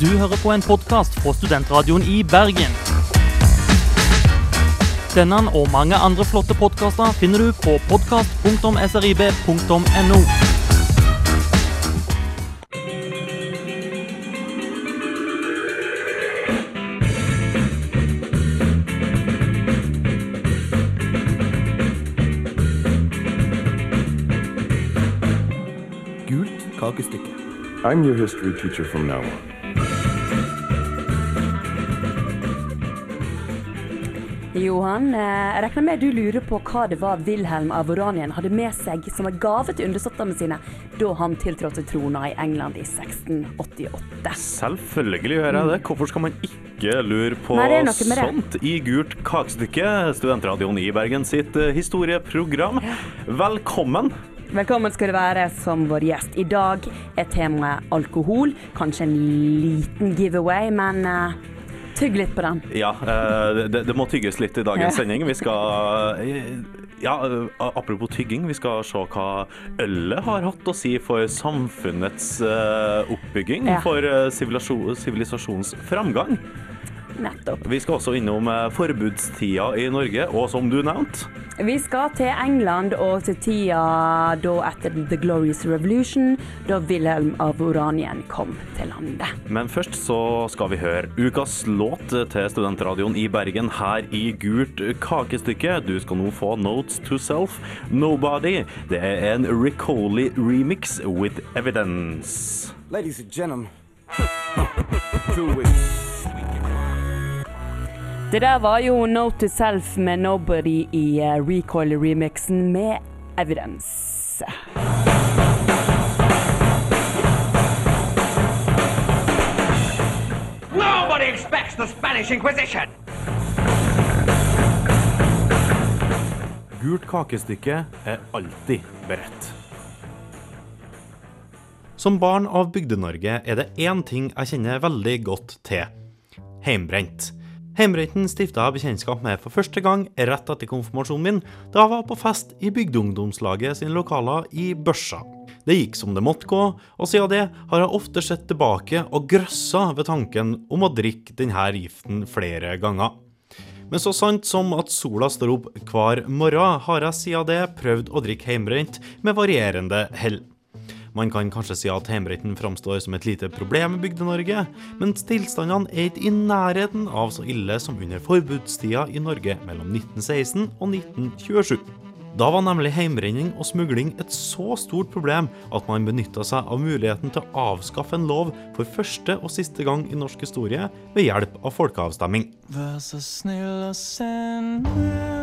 Du hører på en podkast fra Studentradioen i Bergen. Denne og mange andre flotte podkaster finner du på podkast.srib.no. Gult kakestykke. I'm your history teacher from now on. Johan, eh, jeg regner med du lurer på hva det var Wilhelm av Oranien hadde med seg som en gave til undersåttene sine da han tiltrådte trona i England i 1688. Selvfølgelig gjør jeg det. Hvorfor skal man ikke lure på Nei, sånt i Gult kakestykke? Studentradioen i Bergen sitt eh, historieprogram. Velkommen. Velkommen skal du være som vår gjest. I dag er temaet alkohol. Kanskje en liten giveaway, men uh, tygg litt på den. Ja, eh, det, det må tygges litt i dagens sending. Vi skal eh, ja, apropos tygging, vi skal se hva ølet har hatt å si for samfunnets oppbygging, Ja. for sivilisasjonens framgang. Nettopp. Vi skal også innom eh, forbudstida i Norge, og som du nevnte, Vi skal til England og til tida da etter The Glorious Revolution, da Wilhelm av Oranien kom til landet. Men først så skal vi høre ukas låt til Studentradioen i Bergen her i Gult kakestykke. Du skal nå få Notes to Self, Nobody. Det er en Ricoli remix with evidence. Ladies and gentlemen, two weeks. Det der var jo Note to Self med Nobody i uh, Recoil-remixen med Evidence. Nobody expects the Spanish Inquisition! Gult kakestykke er alltid beredt. Som barn av Bygde-Norge er det én ting jeg kjenner veldig godt til. Heimbrent. Heimbrenten stifta jeg bekjentskap med for første gang rett etter konfirmasjonen min, da jeg var på fest i Bygdeungdomslaget sine lokaler i Børsa. Det gikk som det måtte gå, og siden det har jeg ofte sett tilbake og grøssa ved tanken om å drikke denne giften flere ganger. Men så sant som at sola står opp hver morgen, har jeg siden det prøvd å drikke heimbrent med varierende hell. Man kan kanskje si at heimretten framstår som et lite problem i Bygde-Norge, mens tilstandene er ikke i nærheten av så ille som under forbudstida i Norge mellom 1916 og 1927. Da var nemlig heimbrenning og smugling et så stort problem at man benytta seg av muligheten til å avskaffe en lov for første og siste gang i norsk historie ved hjelp av folkeavstemning. Vær så snill og send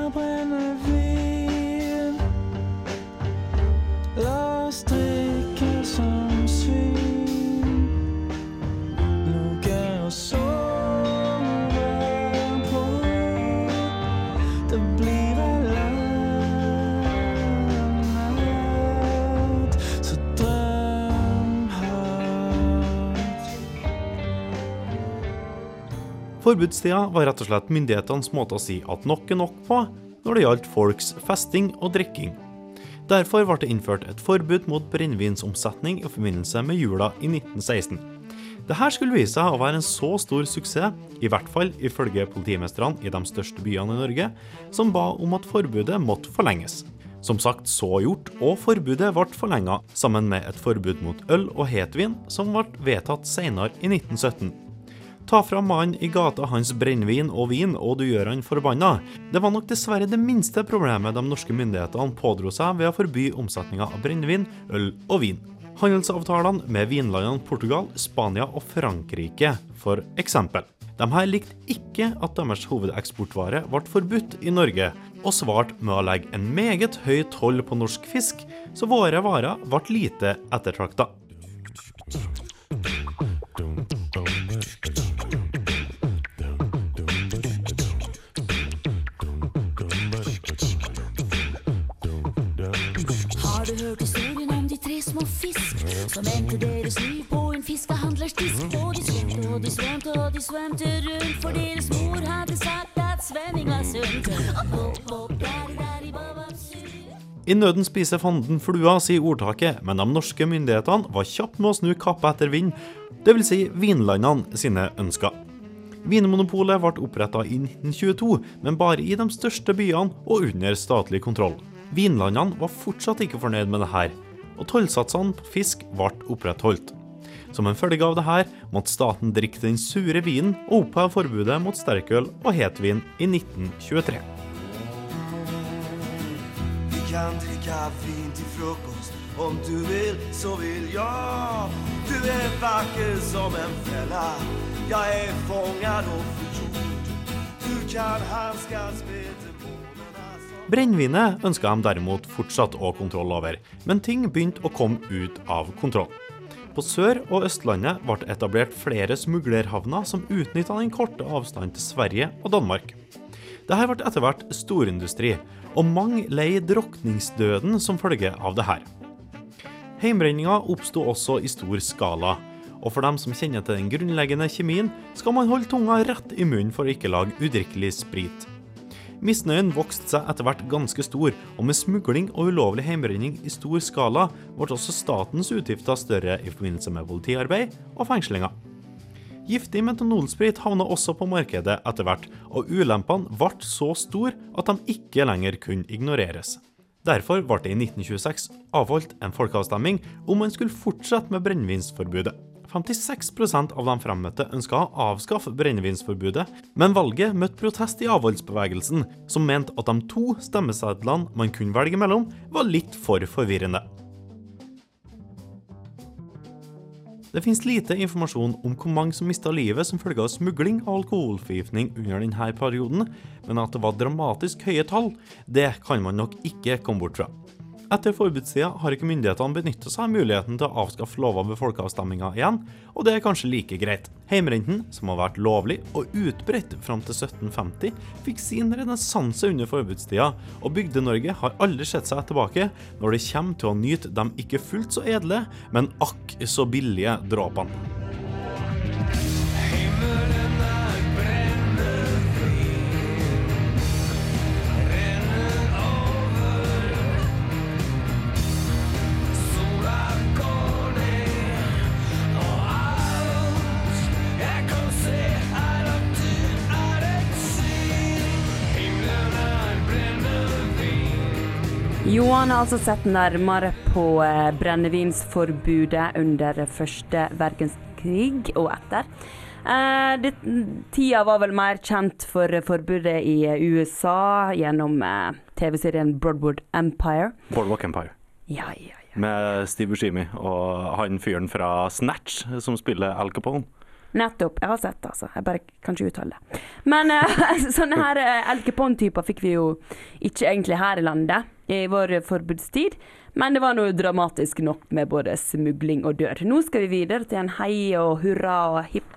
Forbudstida var rett og slett myndighetenes måte å si at nok er nok på når det gjaldt folks festing og drikking. Derfor ble det innført et forbud mot brennevinsomsetning i forbindelse med jula i 1916. Dette skulle vise seg å være en så stor suksess, i hvert fall ifølge politimestrene i de største byene i Norge, som ba om at forbudet måtte forlenges. Som sagt så gjort, og forbudet ble forlenga, sammen med et forbud mot øl og hetvin, som ble vedtatt senere i 1917. Ta fram mannen i gata hans brennevin og vin, og du gjør han forbanna. Det var nok dessverre det minste problemet de norske myndighetene pådro seg ved å forby omsetninga av brennevin, øl og vin. Handelsavtalene med vinlandene Portugal, Spania og Frankrike, for eksempel. De her likte ikke at deres hovedeksportvare ble forbudt i Norge, og svarte med å legge en meget høy toll på norsk fisk, så våre varer ble lite ettertrakta. Som endte deres liv på en fiskehandlers disk? Og de svømte og de svømte og de svømte rundt, for deres mor hadde sagt at svømming var sunt. I, nøden spiser fanden flua, sier ordtaket, men de norske myndighetene var kjapt med å snu kappa etter vind, dvs. Si vinlandene sine ønsker. Vinmonopolet ble oppretta i 1922, men bare i de største byene og under statlig kontroll. Vinlandene var fortsatt ikke fornøyd med det her, og tollsatsene på fisk ble opprettholdt. Som en følge av dette måtte staten drikke den sure vinen og oppheve forbudet mot sterkøl og hetvin i 1923. Vi kan drikke vin til frokost Om du vil, så vil jeg. Du er vakker som en felle. Jeg er fanget og förgjord Du kan hanskes med Brennevinet ønska de derimot fortsatt å kontroll over, men ting begynte å komme ut av kontroll. På Sør- og Østlandet ble etablert flere smuglerhavner som utnytta den korte avstanden til Sverige og Danmark. Dette ble etter hvert storindustri, og mange leide drukningsdøden som følge av det her. Heimbrenninga oppsto også i stor skala, og for dem som kjenner til den grunnleggende kjemien, skal man holde tunga rett i munnen for å ikke lage udrikkelig sprit. Misnøyen vokste seg etter hvert ganske stor, og med smugling og ulovlig heimbrenning i stor skala ble også statens utgifter større i forbindelse med politiarbeid og fengslinger. Giftig metanolsprit havna også på markedet etter hvert, og ulempene ble så store at de ikke lenger kunne ignoreres. Derfor ble det i 1926 avholdt en folkeavstemning om man skulle fortsette med brennevinsforbudet. 56% av de fremmøtte ønska å avskaffe brennevinsforbudet, men valget møtte protest i avholdsbevegelsen, som mente at de to stemmesedlene man kunne velge mellom, var litt for forvirrende. Det finnes lite informasjon om hvor mange som mista livet som følge av smugling og alkoholforgiftning under denne perioden, men at det var dramatisk høye tall, det kan man nok ikke komme bort fra. Etter forbudstida har ikke myndighetene benytta seg av muligheten til å avskaffe lover ved folkeavstemninga igjen, og det er kanskje like greit. Heimrenten, som har vært lovlig og utbredt fram til 1750, fikk sin renessanse under forbudstida, og Bygde-Norge har aldri sett seg tilbake når det kommer til å nyte de ikke fullt så edle, men akk så billige dråpene. Johan har altså sett nærmere på eh, brennevinsforbudet under første verdenskrig og etter. Eh, det, tida var vel mer kjent for forbudet i USA gjennom eh, TV-serien Broadwood Empire. Boardwalk Empire. Ja, ja, ja. Med Steve Bushimi og han fyren fra Snatch som spiller Al Capone. Nettopp. Jeg har sett det, altså. Jeg bare kan ikke uttale det. Men uh, sånne her uh, El Capone-typer fikk vi jo ikke egentlig her i landet i vår forbudstid. Men det var noe dramatisk nok med både smugling og død. Nå skal vi videre til en hei og hurra og hipp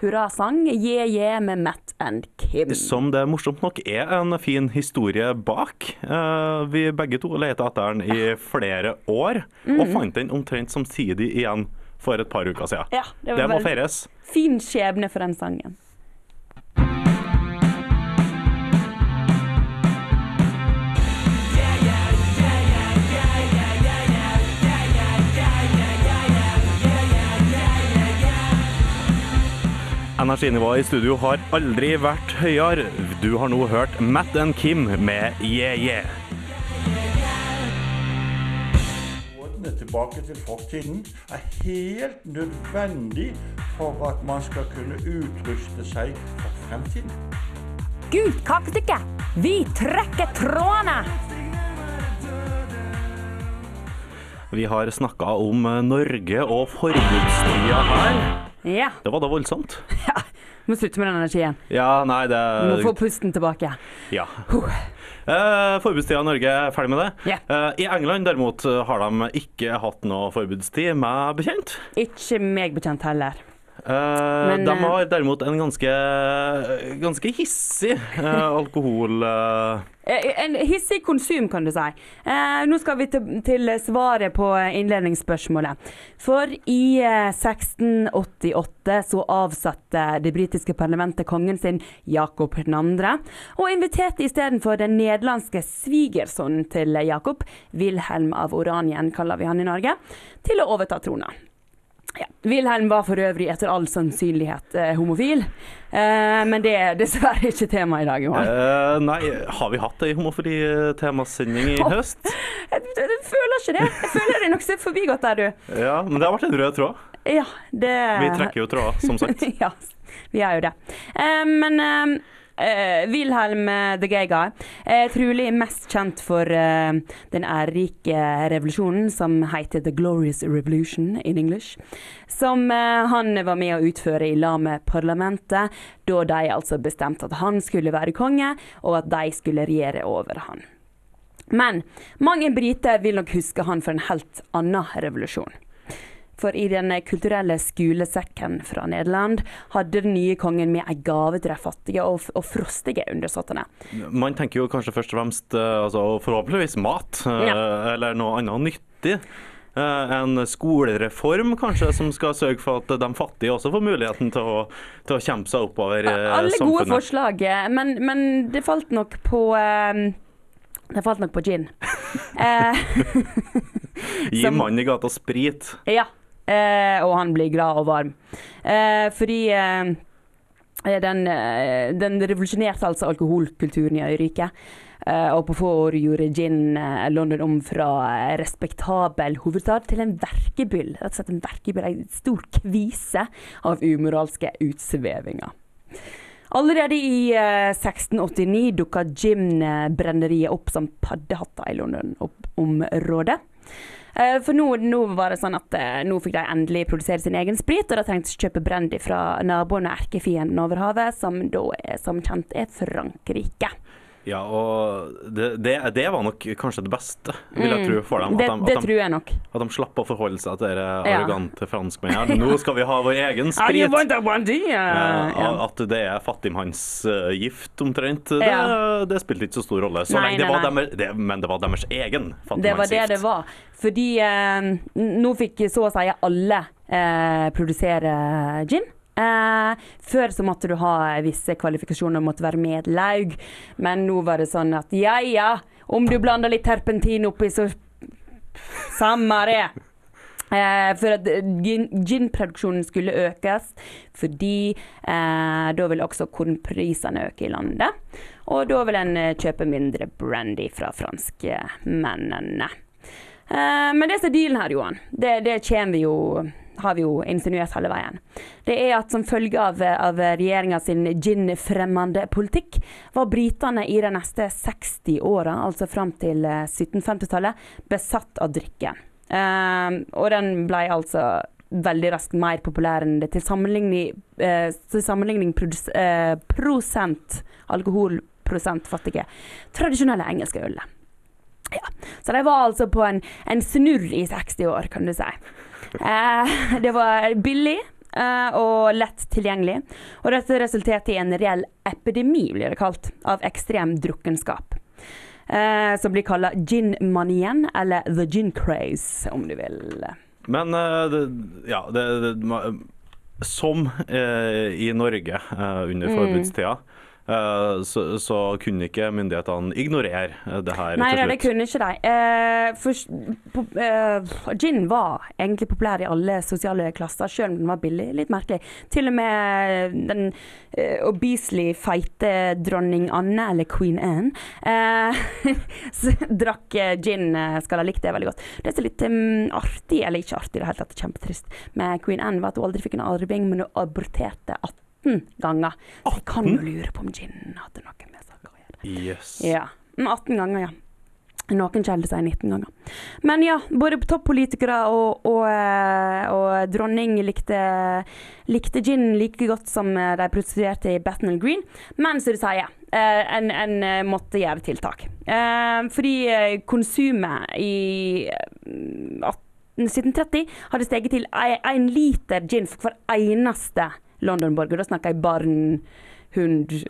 hurrasang. Yeah Yeah med Matt and Kim. Som det morsomt nok er en fin historie bak. Uh, vi begge to lette etter den i flere år, og fant den omtrent samtidig igjen for et par uker siden. Ja, det var det må feires. Fin skjebne for den sangen. Energinivået i studio har aldri vært høyere. Du har nå hørt Matt and Kim med Yeah Yeah. Tilbake til fortiden er helt nødvendig for at man skal kunne utruste seg for fremtiden. Gult kakestykke! Vi trekker trådene! Vi har snakka om Norge og forbudstida her. Ja. Det var da voldsomt. ja. Må slutte med den energien. Ja, nei, det Må få pusten tilbake. Ja. Eh, forbudstida i Norge er ferdig med det. Yeah. I England derimot har de ikke hatt noe forbudstid, meg bekjent. Ikke meg bekjent heller. Eh, Men, de eh, har derimot en ganske, ganske hissig eh, alkohol... En hissig konsum, kan du si. Nå skal vi til, til svaret på innledningsspørsmålet. For i eh, 1688 så avsatte det britiske parlamentet kongen sin Jakob 2., og inviterte istedenfor den nederlandske svigersønnen til Jakob, Wilhelm av Oranien kaller vi han i Norge, til å overta trona. Ja. Wilhelm var for øvrig etter all sannsynlighet eh, homofil, eh, men det er dessverre ikke tema i dag, Johan. eh, nei, har vi hatt ei homofili-temasending i høst? Jeg, jeg, jeg føler ikke det. Jeg føler det er nokså forbigått der, du. Ja, men det har vært en rød tråd. Ja, det Vi trekker jo tråder, som sagt. ja, vi gjør jo det. Eh, men eh, eh, Wilhelm eh, the Gay Guy er trolig mest kjent for eh, den ærerike revolusjonen som heter The Glorious Revolution in English. Som eh, han var med å utføre i lag med parlamentet, da de altså bestemte at han skulle være konge, og at de skulle regjere over han. Men mange briter vil nok huske han for en helt annen revolusjon. For i den kulturelle skolesekken fra Nederland hadde den nye kongen med ei gave til de fattige og, og frostige undersåttene. Man tenker jo kanskje først og fremst eh, altså, forhåpentligvis mat, eh, Ja. eller noe annet nyttig. Eh, En skolereform kanskje som skal sørge for at de fattige også får muligheten til å, til å kjempe seg oppover samfunnet. Alle gode forslag, men, men det falt nok på Det falt nok på gin. Gi mannen i gata sprit. Ja, og han blir glad og varm. Eh, fordi eh, den, eh, den revolusjonerte altså alkoholkulturen i øyriket. Eh, og på få år gjorde gin eh, London om fra eh, respektabel hovedstad til en verkebyll. Rett en verkebyll, en stor kvise av umoralske utsvevinger. Allerede i eh, 1689 dukka gin-brenneriet opp som paddehatter i London-området. Eh, For nå, nå var det sånn at eh, nå fikk de endelig produsere sin egen sprit, og de trengte ikke kjøpe brandy fra naboen og erkefienden over havet, som da er, som kjent er Frankrike. Ja, og det, det, det var nok kanskje det beste, vil jeg Mm. tro, for dem. At de, det at de, tror jeg nok. at de slapp å forholde seg til de Ja. arrogante franskmennene. Nå skal vi ha vår egen sprit. Ja. At det er fattigmannsgift omtrent, det, Ja. det spilte ikke så stor rolle. Så Nei, det nei, var nei. Deres, men det var deres egen fattigmannsgift. Det var det det var. Fordi eh, nå fikk så å si alle eh, produsere gin. Eh, før så måtte du ha visse kvalifikasjoner, og måtte være medlaug. Men nå var det sånn at ja ja, om du blander litt terpentin oppi, så samme det. Eh, for at gin- ginproduksjonen skulle økes, fordi eh, da vil også kornprisene øke i landet. Og da vil en eh, kjøpe mindre brandy fra franskmennene. Eh, men det som er dealen her, Johan, det, det kommer vi jo har vi jo insinuert hele veien. Det er at som følge av, av regjeringa sin gin-fremmende politikk, var britene i de neste 60 åra, altså fram til eh, 1750-tallet, besatt av drikke. Eh, og den ble altså veldig raskt mer populær enn det til sammenligning, eh, til sammenligning produs, eh, prosent alkoholprosent fattige tradisjonelle engelske ølet. Ja. Så de var altså på en, en snurr i 60 år, kan du si. Eh, det var billig eh, og lett tilgjengelig, og dette resulterte i en reell epidemi, blir det kalt, av ekstrem drukkenskap. Eh, som blir kalla gin-manien, eller the gin craze, om du vil. Men eh, det, ja, det, det, som eh, i Norge under Mm. forbudstida, eh, så, så kunne ikke myndighetene ignorere eh, det her Nei, nei, det kunne ikke de. Eh, for, eh, gin var egentlig populær i alle sosiale klasser, selv om den var billig. Litt merkelig. Til og med den eh, obesely feite dronning Anne, eller Queen Anne, eh, drakk eh, gin. eh, Skal ha likt det veldig godt. Det som er litt um, artig, eller ikke artig i det hele tatt, kjempetrist, med Queen Anne, var at hun aldri fikk en arving, men hun aborterte 18 ganger. Så jeg kan jo lure på om gin hadde noe med saken å gjøre. Yes. Ja. Mm, 18 ganger, ja. Noen kjelder sier 19 ganger. Men ja, både toppolitikere og, og, eh, og dronning likte, likte gin like godt som eh, de prostituerte i Bethnal Green. Men som du sier, en, en eh, måtte gjøre tiltak. Fordi konsumet i eh, 1730 hadde steget til én liter gin for hver eneste London-borger. Da snakker jeg barn, hund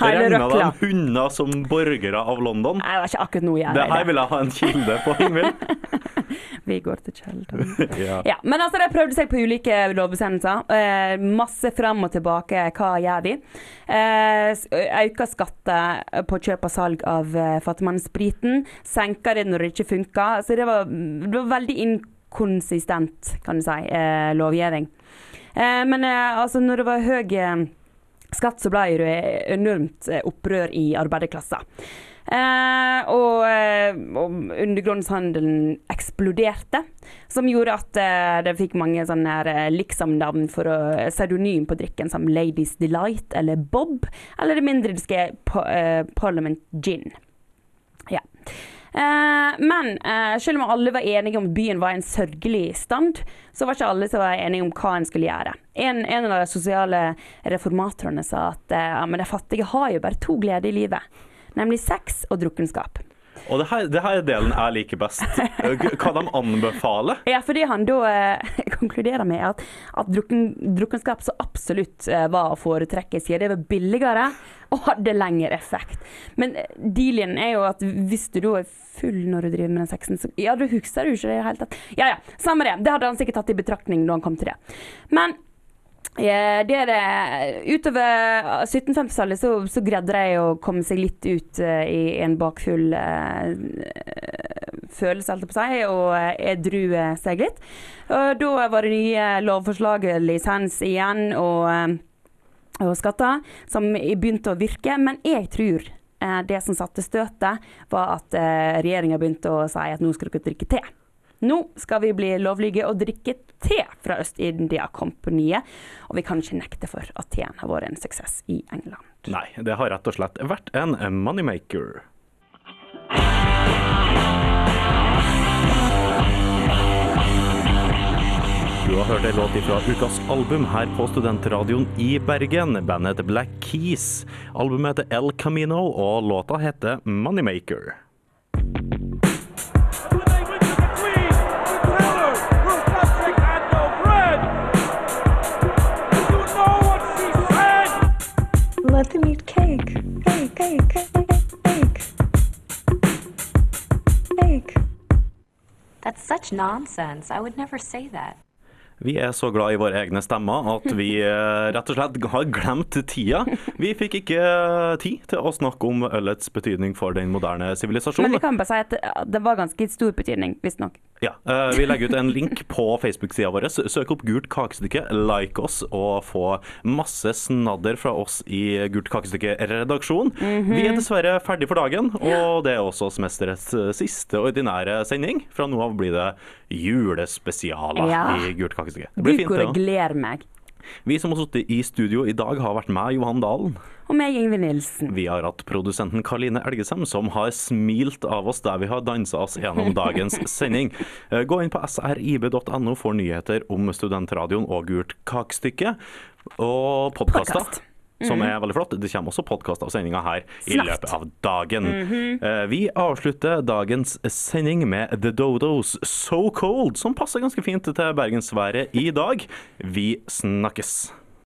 Hele Regna de røkla. hunder som borgere av London? Nei, det var ikke akkurat noe jeg Det her vil jeg ha en kilde på, Ingvild. Vi går til kjelden. Ja. Ja, men altså, de prøvde seg på ulike lovbestemmelser. Eh, masse fram og tilbake. Hva gjør vi? Eh, øker skatter på kjøp og salg av eh, fattigmannsspriten. Senker det når det ikke funker. Så det var, det var veldig inkonsistent, kan du si, eh, lovgivning. Eh, men eh, altså, når det var høy eh, skatt, så ble det enormt opprør i arbeiderklassen. Eh, og, og undergrunnshandelen eksploderte, som gjorde at eh, det fikk mange sånne liksom-navn for å, pseudonym på drikken, som Ladies Delight eller Bob, eller det mindre pa, eh, Parliament Gin. Ja. Eh, men eh, selv om alle var enige om byen var i en sørgelig stand, så var ikke alle som var enige om hva en skulle gjøre. En, en av de sosiale reformatorene sa at eh, ja, men de fattige har jo bare to gleder i livet, nemlig sex og drukkenskap. Og det her, det her er delen jeg liker best. Hva de anbefaler. Ja, fordi han da eh, konkluderer med at, at drukken, drukkenskap så absolutt eh, var å foretrekke, siden det var billigere og hadde lengre effekt. Men eh, dealen er jo at hvis du da er full når du driver med den sexen, så ja, du husker du ikke det i det hele tatt. Ja ja, samme det. Det hadde han sikkert tatt i betraktning da han kom til det. Men eh, det det Utover 1750-tallet så, så greide de å komme seg litt ut uh, i en bakfull uh, følelse, holdt på si, og eh, edrue seg litt. Og da var det nye lovforslag, lisens igjen, og, og skatter, som begynte å virke. Men jeg tror det som satte støtet, var at regjeringa begynte å si at nå skal dere drikke te. Nå skal vi bli lovlige og drikke te fra Øst-India-kompaniet. Og vi kan ikke nekte for at teen har vært en suksess i England. Nei, det har rett og slett vært en moneymaker. Du har hørt en låt fra ukas album her på Studentradioen i Bergen. Bandet heter Black Keys. Albumet heter El Camino, og låta heter Moneymaker. Let them eat cake. Cake, cake, cake, cake. Cake. That's such nonsense. I would never say that. Vi er så glad i våre egne stemmer at vi eh, rett og slett har glemt tida. Vi fikk ikke tid til å snakke om ølets betydning for den moderne sivilisasjonen. Men vi kan bare si at det- det var ganske stor betydning, visstnok. Ja, eh, Vi legger ut en link på Facebook-sida vår. Søk opp Gult kakestykke, like oss og få masse snadder fra oss i Gult kakestykke-redaksjon. Vi er dessverre ferdig for dagen, og det er også semesterets eh, siste ordinære sending. Fra nå av blir det julespesialer Ja. i Gult kakestykke. Det blir Gud, fint, det òg. gleder meg. Vi som har sittet i studio i dag, har vært meg, Johan Dalen. Og meg, Ingvild Nilsen. Vi har hatt produsenten Karline Elgesem, som har smilt av oss der vi har dansa oss gjennom dagens sending. Eh, Gå inn på srib.no for nyheter om studentradioen og Gult kakestykke. Og podkaster. Podcast. Som er veldig flott. Det kommer også podkast av sendinga her i Snart. løpet av dagen. Eh, Vi avslutter dagens sending med The Dodos So Cold, som passer ganske fint til bergensværet i dag. Vi snakkes.